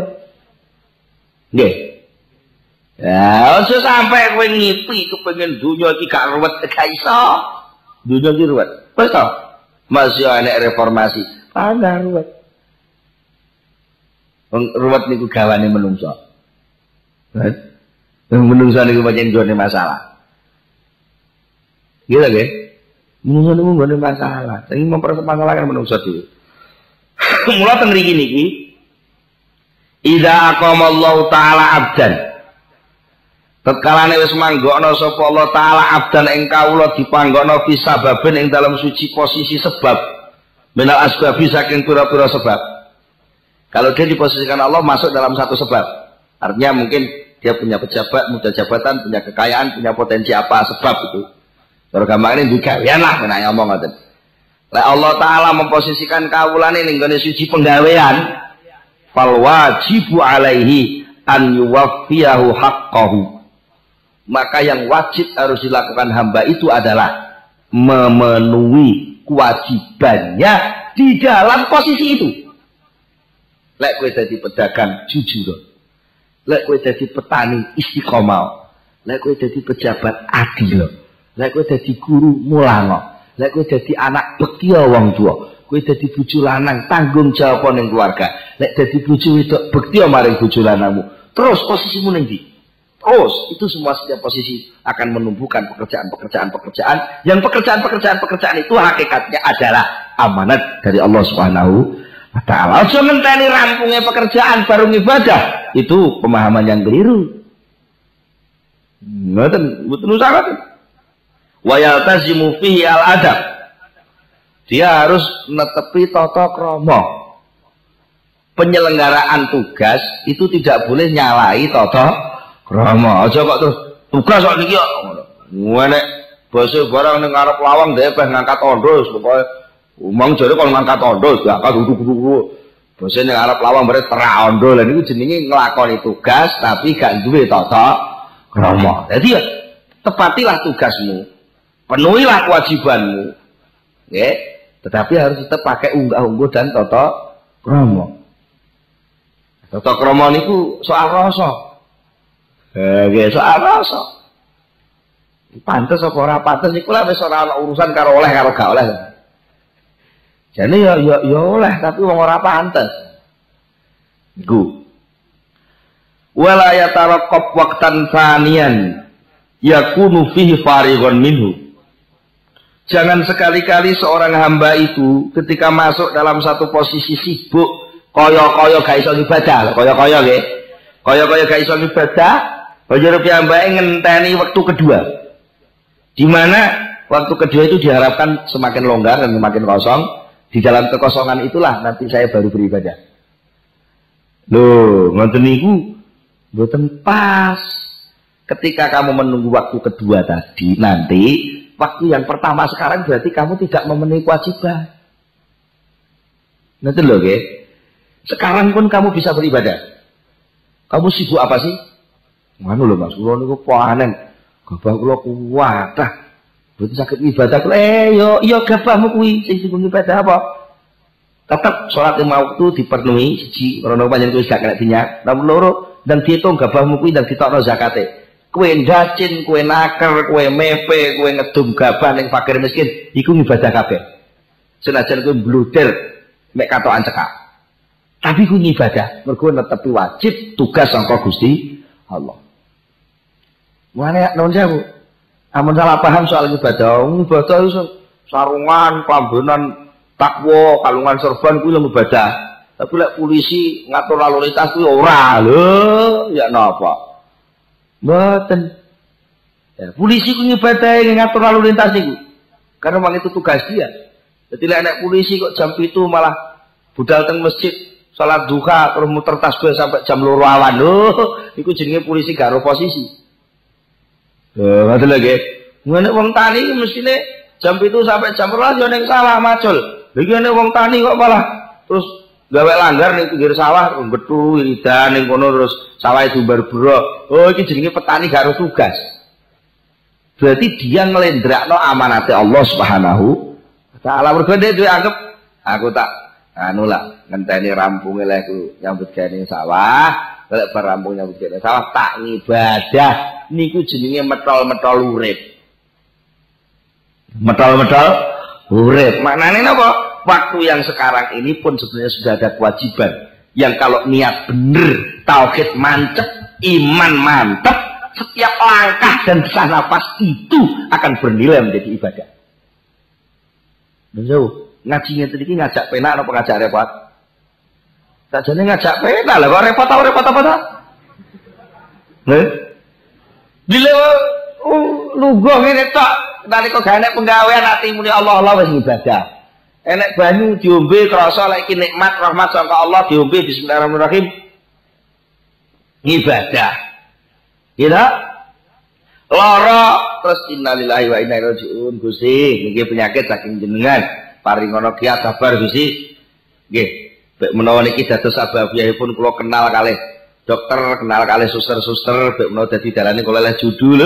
Ya, sampai kowe ngipi kepengin dunia iki gak ruwet gak iso. Dunia iki ruwet. Wis? Masih ana reformasi. Ana ruwet. Ruwet niku gawane menungso. Kan? Menungso niku pancen jone masalah. Gila ge? Menungso niku gone masalah. Tapi mempermasalahkan menungso dhewe. Mula teng mriki niki Idza aqamallahu taala abdan Tetkalane wis manggokno sapa Allah taala abdan ing kawula dipanggokno fi sababin ing dalam suci posisi sebab. Minal asbabi saking pira-pira sebab. Kalau dia diposisikan Allah masuk dalam satu sebab. Artinya mungkin dia punya pejabat, muda jabatan, punya kekayaan, punya potensi apa sebab itu. Kalau gampang ini gawean lah kena ngomong ngoten. Lah Allah taala memposisikan kawulane ning gone suci penggawean. Fal wajibu alaihi an yuwaffiyahu haqqahu maka yang wajib harus dilakukan hamba itu adalah memenuhi kewajibannya di dalam posisi itu. Lek kowe dadi pedagang jujur. Lek kowe dadi petani istiqomah. Lek kowe dadi pejabat adil. Lek kowe dadi guru mulango. Lek kowe dadi anak bekti wong tua. Kowe dadi bojo lanang tanggung jawab keluarga. Lek dadi bojo wedok bekti maring bojo lanangmu. Terus posisimu ning ndi? Terus itu semua setiap posisi akan menumbuhkan pekerjaan-pekerjaan-pekerjaan yang pekerjaan-pekerjaan-pekerjaan itu hakikatnya adalah amanat dari Allah Subhanahu wa taala. Ngenteni rampungnya pekerjaan baru ibadah. Itu pemahaman yang keliru. Ngoten, mboten usah Wa yaltazimu fihi al-adab. Dia harus netepi tata krama. Penyelenggaraan tugas itu tidak boleh nyalai tata Rama aja kok terus tugas kok niki kok. Ngene basa barang ning arep lawang dhek ngangkat ondros pokoke Umang jare kalau ngangkat ondo diangkat duduk-duduk. Basa ning Arab lawang bare terak ondo lha niku jenenge nglakoni tugas tapi gak duwe tata krama. Dadi ya tepatilah tugasmu. Penuhilah kewajibanmu. Nggih. Tetapi harus tetap pakai unggah-ungguh dan tata krama. Tata krama niku soal rasa. Eh, nggih soal rasa. Pantes apa ora pantes iku lah ora urusan karo oleh karo gak oleh. Jadi ya ya ya oleh tapi wong ora pantes. Iku. Wala yataraqqab waqtan thaniyan yakunu fihi farighun minhu. Jangan sekali-kali seorang hamba itu ketika masuk dalam satu posisi sibuk, kaya-kaya gak iso ibadah, kaya-kaya nggih. Kaya-kaya gak iso ibadah, Bajar piyambake ngenteni waktu kedua. Di mana waktu kedua itu diharapkan semakin longgar dan semakin kosong, di dalam kekosongan itulah nanti saya baru beribadah. Loh, ngonten niku mboten pas. Ketika kamu menunggu waktu kedua tadi, nanti waktu yang pertama sekarang berarti kamu tidak memenuhi kewajiban. Nanti loh, okay? Sekarang pun kamu bisa beribadah. Kamu sibuk apa sih? Mana loh mas, kula niku panen. Gabah kula kuat. Berarti sakit ibadah eh yo yo gabahmu kuwi sing sing ibadah apa? Tetap sholat lima waktu dipenuhi siji karena panjang kuwi gak kena dinyak. Nomor loro dan dihitung gabahmu kuwi dan ditokno zakate. Kue ndacin, kue naker, kue mepe, kue ngedum gabah ning fakir miskin, iku ibadah kabeh. Senajan kue bluder mek katokan cekak. Tapi ku ibadah, mergo netepi wajib tugas sangka Gusti Allah. Mana non sewu? Amun salah paham soal ibadah, ibadah itu sarungan, pambenan, takwa, kalungan serban kuwi yang ibadah. Tapi lek polisi ngatur lalu lintas kuwi ora lho, ya napa? Mboten. Ya, polisi ku ibadah ngatur lalu lintas iku. Karena memang itu tugas dia. Jadi lek nek polisi kok jam itu malah budal teng masjid salat duha terus muter tasbih sampai jam loro awan. Lho, iku jenenge polisi gak posisi. Ngoten lagi. Ngene wong tani mestine jam itu sampai jam 12 yo ning sawah macul. Lagi nek wong tani kok malah terus gawe langgar ning pinggir sawah betu iridan ning kono terus sawah itu berbro. Oh iki jenenge petani gak tugas. Berarti dia ngelendrakno amanate Allah Subhanahu wa taala. Mergo dia anggap aku tak anu lah ngenteni rampunge lek nyambut gawe sawah lek barampung nyambut gawe sawah tak ngibadah niku jenenge metol-metol urip. Metol-metol urip. Maknane napa? Waktu yang sekarang ini pun sebenarnya sudah ada kewajiban yang kalau niat bener, tauhid mantep, iman mantep, setiap langkah dan desah nafas itu akan bernilai menjadi ibadah. Jauh, ngajinya tadi ngajak penak atau ngajak repot? Tak jadi ngajak penak lah, kok repot atau repot apa tak? Nih, Dilewa uh, lugo ngene tok nalika gak enek penggawean muni Allah Allah wis ibadah. Enek banyu diombe krasa iki nikmat rahmat saka Allah diombe bismillahirrahmanirrahim. Ibadah. Ya Lara terus innalillahi wa inna ilaihi rajiun Gusti niki penyakit saking jenengan paringono kiat sabar Gusti. Nggih, mek menawa niki dados sababiyahipun kula kenal kalih. Dokter kenal kali suster-suster bek mau dadi dalane kula leh judul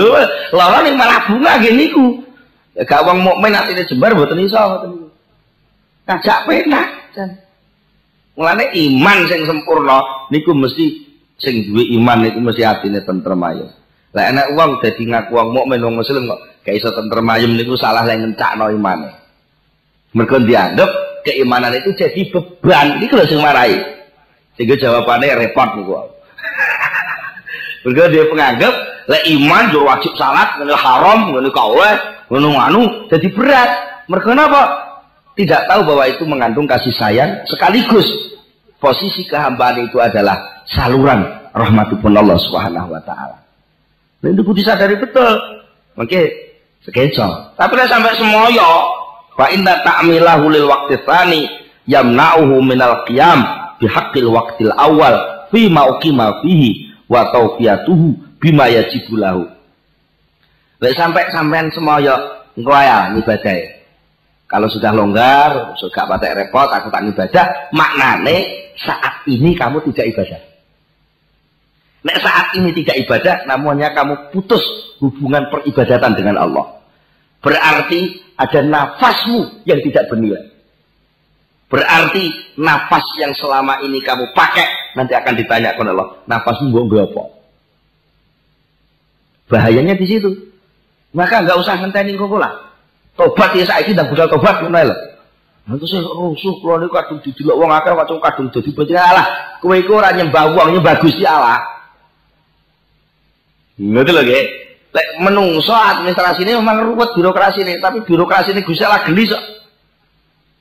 lara ning malah bunga nggih niku. Ya gak wong mukmin atine jembar mboten iso ngoten niku ngajak penak. Jan. Mulane iman sing sempurna niku mesti sing duwe iman niku mesti atine tentrem ayo. Lah enak wong dadi ngaku wong mukmin wong muslim kok gak iso tentrem ayem niku salah lek ngencakno imane. Mergo dianggap keimanan itu jadi beban iki lho sing marahi sehingga jawabannya repot niku Mereka dia penganggap le iman jur wajib salat, ngene haram, ngene kauleh, ngene nganu, jadi berat. Mereka kenapa? Tidak tahu bahwa itu mengandung kasih sayang sekaligus posisi kehambaan itu adalah saluran rahmatupun Allah Subhanahu wa taala. Dan itu disadari betul. Oke, sekecol. Tapi lah sampai semoyo, fa inna ta'milahu lil waqti tsani yamna'uhu minal qiyam bihaqqil waqtil awal fi ma uqima fihi wa tauqiyatuhu bima yajibu lahu. Lek sampai sampean semoyo engko ya ibadah. Kalau sudah longgar, sudah patek repot, aku tak ibadah, maknane saat ini kamu tidak ibadah. Nek saat ini tidak ibadah, namanya kamu putus hubungan peribadatan dengan Allah. Berarti ada nafasmu yang tidak bernilai. Berarti nafas yang selama ini kamu pakai nanti akan ditanya kepada Allah. Nafasmu gue apa? Bahayanya di situ. Maka nggak usah ngenteni kok lah. Tobat ya saiki dan budal tobat ngono lho. Nanti saya rusuh kalau ini kadung didelok wong akeh kadung kadung dadi bocah Allah. Kowe iku ora nyembah wong nyembah Gusti Allah. Ngerti lho nggih. Lek menungso administrasi ini memang ruwet birokrasi ini, tapi birokrasi ini Gusti Allah geli sok.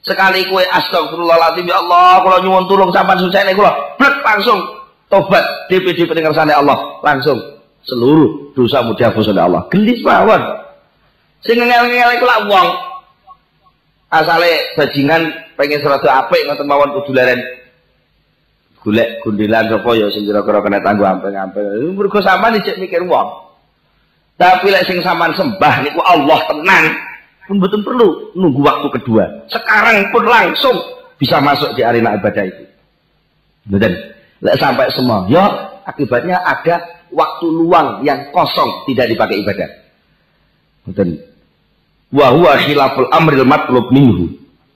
Sekali kue astagfirullahaladzim ya Allah, kalau nyuwun tulung sampai susah ini kula, blek langsung tobat DPD sana Allah, langsung seluruh dosa mudah oleh Allah. Gelis mawon. Sing ngel-ngel iku lak wong. Asale bajingan pengen serada apik ngoten mawon kudu leren golek gundelan sapa ya sing kira-kira kena tangguh ampeng-ampeng. Mergo sampean cek mikir wong. Tapi lek sing sampean sembah niku Allah tenang, pun betul perlu nunggu waktu kedua. Sekarang pun langsung bisa masuk di arena ibadah itu. Betul. Lek sampai semua, ya akibatnya ada waktu luang yang kosong tidak dipakai ibadah. Betul. Wahwa khilaful amril matlub minhu.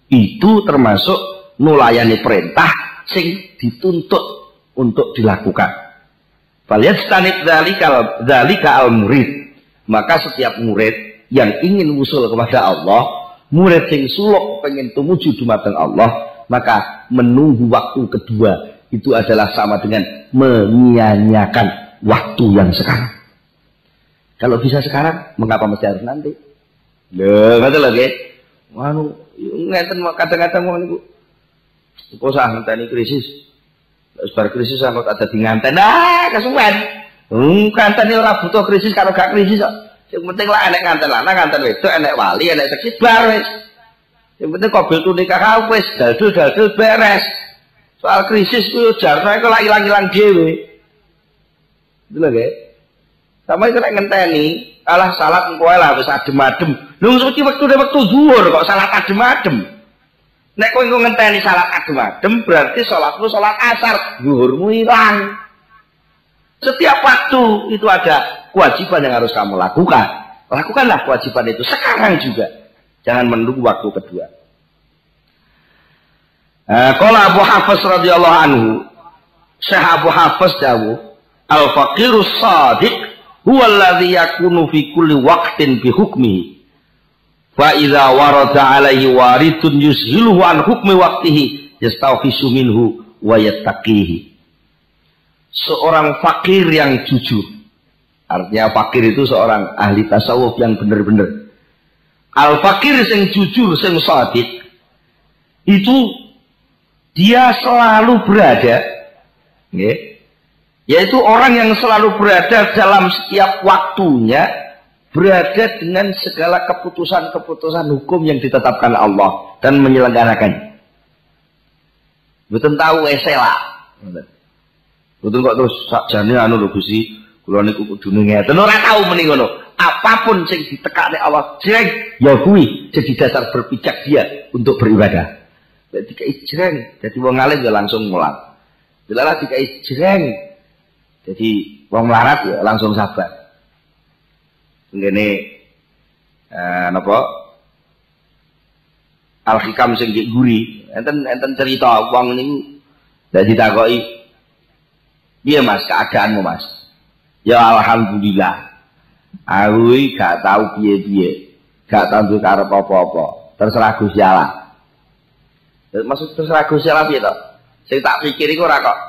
Itu termasuk nulayani perintah sing dituntut untuk dilakukan. Falyastanib dzalikal dzalika al murid. Maka setiap murid yang ingin usul kepada Allah, murid sing suluk pengen tumuju dumateng Allah, maka menunggu waktu kedua itu adalah sama dengan menyia-nyiakan waktu yang sekarang. Kalau bisa sekarang, mengapa mesti harus nanti? Loh, ngerti lagi? Wanu, ngeten kadang-kadang wong niku Kok sah ngenteni krisis. Terus krisis aku ada di nganten. Nah, kesuwen. Hmm, kanten ora butuh krisis kalau gak krisis kok. Yang penting lah enek nganten lanang, nganten wedok, enek wali, enek seksi bar wis. Yang penting kobil tuh nikah wis dadu dadu beres. Soal krisis yo jarno iku lak ilang-ilang dhewe. Itu lho, Sama itu nek ngenteni, alah salat engko lah wis adem-adem. Lho suci wektu wektu zuhur kok salat adem-adem. Nek kowe engko ngenteni salat adem-adem berarti salatmu salat asar, zuhurmu hilang. Setiap waktu itu ada kewajiban yang harus kamu lakukan. Lakukanlah kewajiban itu sekarang juga. Jangan menunggu waktu kedua. Kalau Abu Hafiz radhiyallahu anhu, Syekh Abu Hafiz jauh, al-faqirus sadiq huwa alladhi yakunu fi kulli waqtin bi hukmihi Fa idza warada alaihi waridun yuzhiluhu an hukmi waqtihi yastawfisu minhu wa yattaqihi. Seorang fakir yang jujur. Artinya fakir itu seorang ahli tasawuf yang benar-benar. Al fakir yang jujur yang sadiq itu dia selalu berada ya, yaitu orang yang selalu berada dalam setiap waktunya berada dengan segala keputusan-keputusan hukum yang ditetapkan Allah dan menyelenggarakannya. Betul tahu esela. Betul kok terus sakjane anu lho Gusti, kula niku kudu ngeten ora tahu meni ngono. Apa pun sing ditekakne Allah jreng ya kuwi jadi dasar berpijak dia untuk beribadah. Jadi kei jreng, jadi wong alim ya langsung mulang. Dilalah dikai jreng. Jadi wong melarat ya langsung sabar ngene eh napa al hikam sing guri enten enten cerita wong niku dak ditakoki piye Mas keadaanmu Mas ya alhamdulillah aku gak tahu piye-piye gak tahu karep apa-apa terserah Gusti Allah maksud terserah Gusti Allah piye to sing tak pikir iku ora kok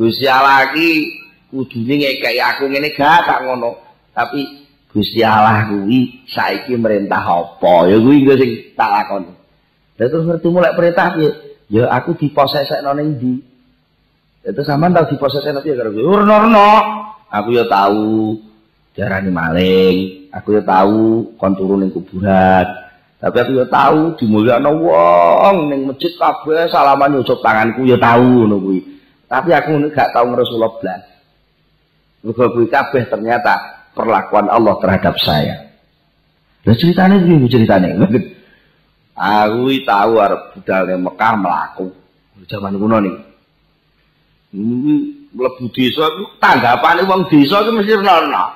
Gusti Allah aku ngene gak gak ngono tapi Gusti Allah kuwi saiki merintah apa? Ya kuwi engko sing tak lakoni. Lah terus ngerti mulai perintah piye? Ya aku diposesekno ning ndi? Itu sampean tau diposesekno piye karo kuwi? Urno-urno. Aku ya tahu diarani maling, aku ya tahu kon ning kuburan. Tapi aku ya tahu dimulyakno wong ning masjid kabeh salaman nyucup tanganku ya tahu ngono. Tapi aku gak tahu ngerusul blas. Mergo kuwi kabeh ternyata perlakuan Allah terhadap saya. Lah ceritanya gini ceritanya. Aku tahu arep budal Mekah mlaku. Zaman kuno nih. Mlebu desa iku tanggapane wong desa iku mesti ana.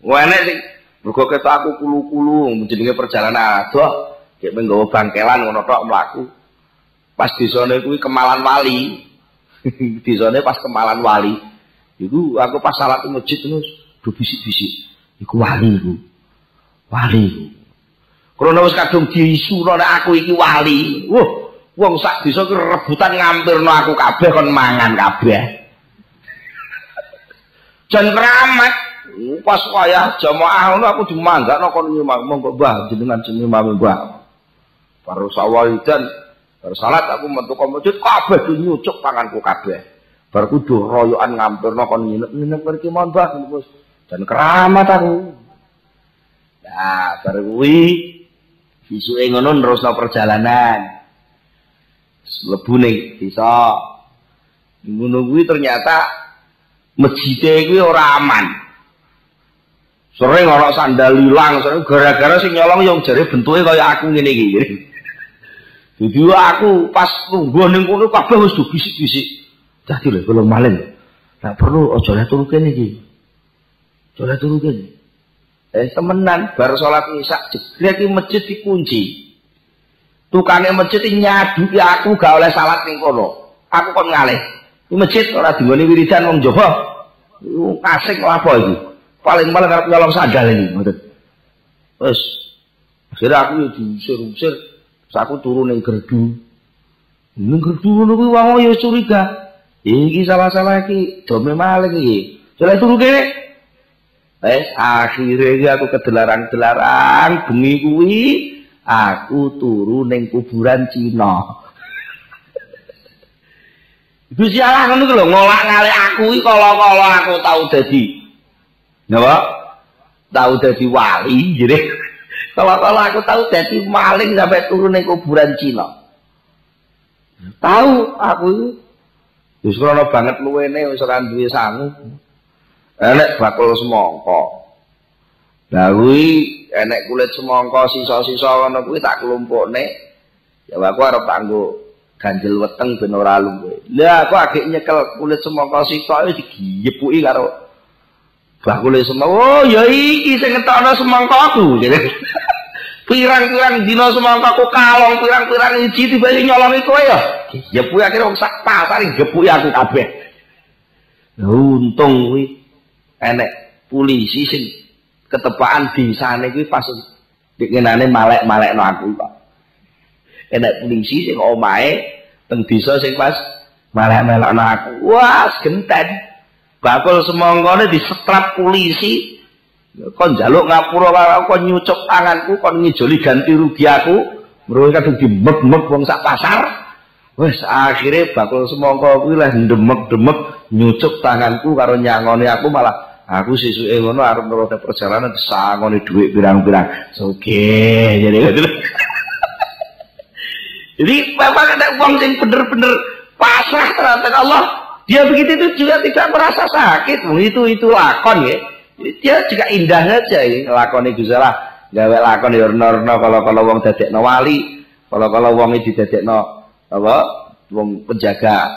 Wenek sing mergo ketok aku kulu-kulu jenenge perjalanan adoh, kayak menggawa bangkelan ngono tok mlaku. Pas desane kuwi Kemalan Wali. desane pas Kemalan Wali. Iku aku pas salat masjid terus bisik-bisik. Iku wali iku. Wali iku. Krana wis kadung diisuno nek aku iki wali. Wah, wong sak desa ki rebutan ngampirno aku kabeh kon mangan kabeh. Jan keramat pas wayah jamaah ngono aku dimanggakno kon nyimang monggo Mbah jenengan jenenge mami Mbah. Baru sawahidan baru salat aku metu masjid kabeh nyucuk tanganku kabeh. Bar kudu royokan ngampirno kon nginep-nginep mriki mon Mbah dan keramat aku. Nah, baru kuwi Isuke ngono nerusno perjalanan. Mlebu ning desa. Ngono kuwi ternyata masjid kuwi ora aman. Sering ana sandal ilang, gara-gara sing nyolong yang jare bentuke kaya aku ngene iki. Jadi aku pas tunggu ning kono kabeh wis bisik-bisik. Dadi lho kalau maling. Nah perlu aja le turu kene iki. Aja. Eh temenan bar salat isya jegrek masjid dikunci. Tukangnya masjid nyadu aku gak oleh salat ning kono. Aku kon ngalih. Ini masjid ora digone wiridan wong Jawa. Asik apa iki? Paling-paling arep nyolong sandal ini, ngoten. Wes. Akhirnya aku yo diusir-usir. Aku turun ning gerdu. Ning gerdu ngono kuwi wong yo curiga. Iki salah-salah iki dome maling iki. Coba turu kene. Eh, akhirnya aku kedelaran-delaran bengi kuwi aku turu ning kuburan Cina. Gusti Allah ngono lho ngolak-ngalik aku iki kala-kala aku tau dadi. Napa? Tau dadi wali jere. Kala-kala aku tau dadi maling sampai turu ning kuburan Cina. Tahu aku Wis banget luwene wis ora duwe sangu. enek bakul semangka. Lah enek kulit semangka sisa-sisa ngono kuwi tak klumpukne. Ya aku arep tanggo ganjel weteng ben ora luwe. Lah aku agek nyekel kulit semangka sisa iki digiyepuki karo bakul semangka. Oh ya iki sing ngetokno semangkaku. pirang-pirang dina semangkaku kalong pirang-pirang iji tiba-tiba nyolongi kowe ya. Jepuki akhire wong sak pasar gepuki aku kabeh. Untung kuwi enek polisi sing ketepaan desane kuwi pas dikenane malek-malekno aku kok. Enek polisi sing omahe teng desa sing pas malek-malekno aku. Wah, genten. Bakul semongkone disetrap polisi. Kon njaluk ngapura karo kon nyucuk tanganku, kon ngijoli ganti rugi aku. Mergo kadung dimek-mek wong sak pasar. Wes akhirnya bakul semongko kuwi lah demek-demek nyucuk tanganku karo nyangone aku malah Aku sesuke ngono arep nerusne perjalanan sangone dhuwit pirang-pirang. Oke, jadi Jadi memang ada uang yang bener-bener pasrah terhadap Allah. Dia begitu itu juga tidak merasa sakit. Itu itu lakon ya. Dia juga indah saja ya. Lakon itu salah. Gawe lakon ya orno kalau kalau uang dadek no wali. Kalau kalau uang itu dadek no apa? Uang penjaga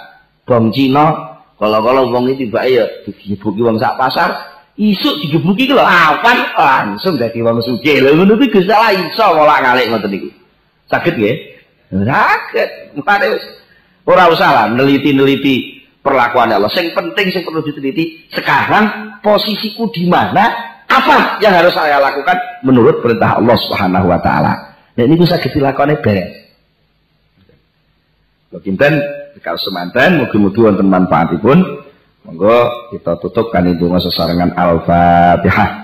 bom Cina kalau-kalau wong iki tiba ya digebuki wong sak pasar, isuk digebuki ki lho awan langsung dadi wong sugih. Lho ngono kuwi Gusti Allah iso ngolah ngalik ngoten niku. Saged nggih? Saged. Mane wis ora usah lah neliti-neliti perlakuan Allah. Sing penting sing perlu diteliti sekarang posisiku di mana? Apa yang harus saya lakukan menurut perintah Allah Subhanahu wa taala. Nah ini bisa kita lakukan beres. Kinten kalau semanten mugi-mugi wonten manfaatipun. Monggo kita tutup kan itu sesarengan Al-Fatihah.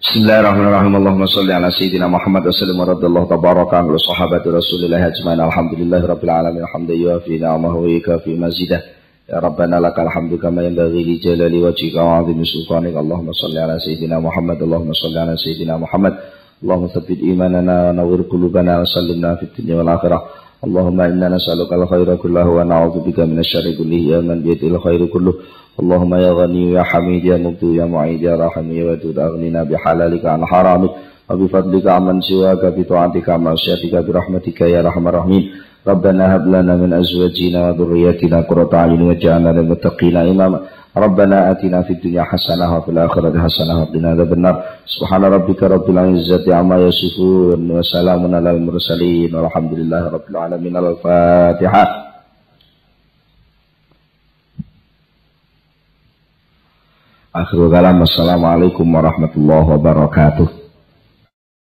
Bismillahirrahmanirrahim. Allahumma salli ala sayyidina Muhammad wa sallim wa radallahu tabaraka wa sahabati Rasulillah ajma'in. Alhamdulillahi rabbil alamin. Hamdan yuafi ni'amahu wa yukafi mazidah. يا ربنا لك الحمد كما ينبغي لجلال وجهك وعظيم سلطانك اللهم صل على سيدنا محمد اللهم صل على سيدنا محمد اللهم ثبت إيماننا ونور قلوبنا وسلمنا في الدنيا والآخرة اللهم إنا نسألك الخير كله ونعوذ بك من الشر كله يا من بيده الخير كله اللهم يا غني يا حميد يا مبدو يا معيد يا رحم يا ودود أغننا بحلالك عن حرامك وبفضلك عمن سواك بطاعتك عن معصيتك برحمتك يا رحم الراحمين ربنا هب لنا من أزواجنا وذرياتنا قرة أعين واجعلنا للمتقين إماما ربنا آتنا في الدنيا حسنة وفي الآخرة حسنة وقنا عذاب النار سبحان ربك رب العزة عما يصفون وسلام على المرسلين والحمد لله رب العالمين الفاتحة آخر كلام السلام عليكم ورحمة الله وبركاته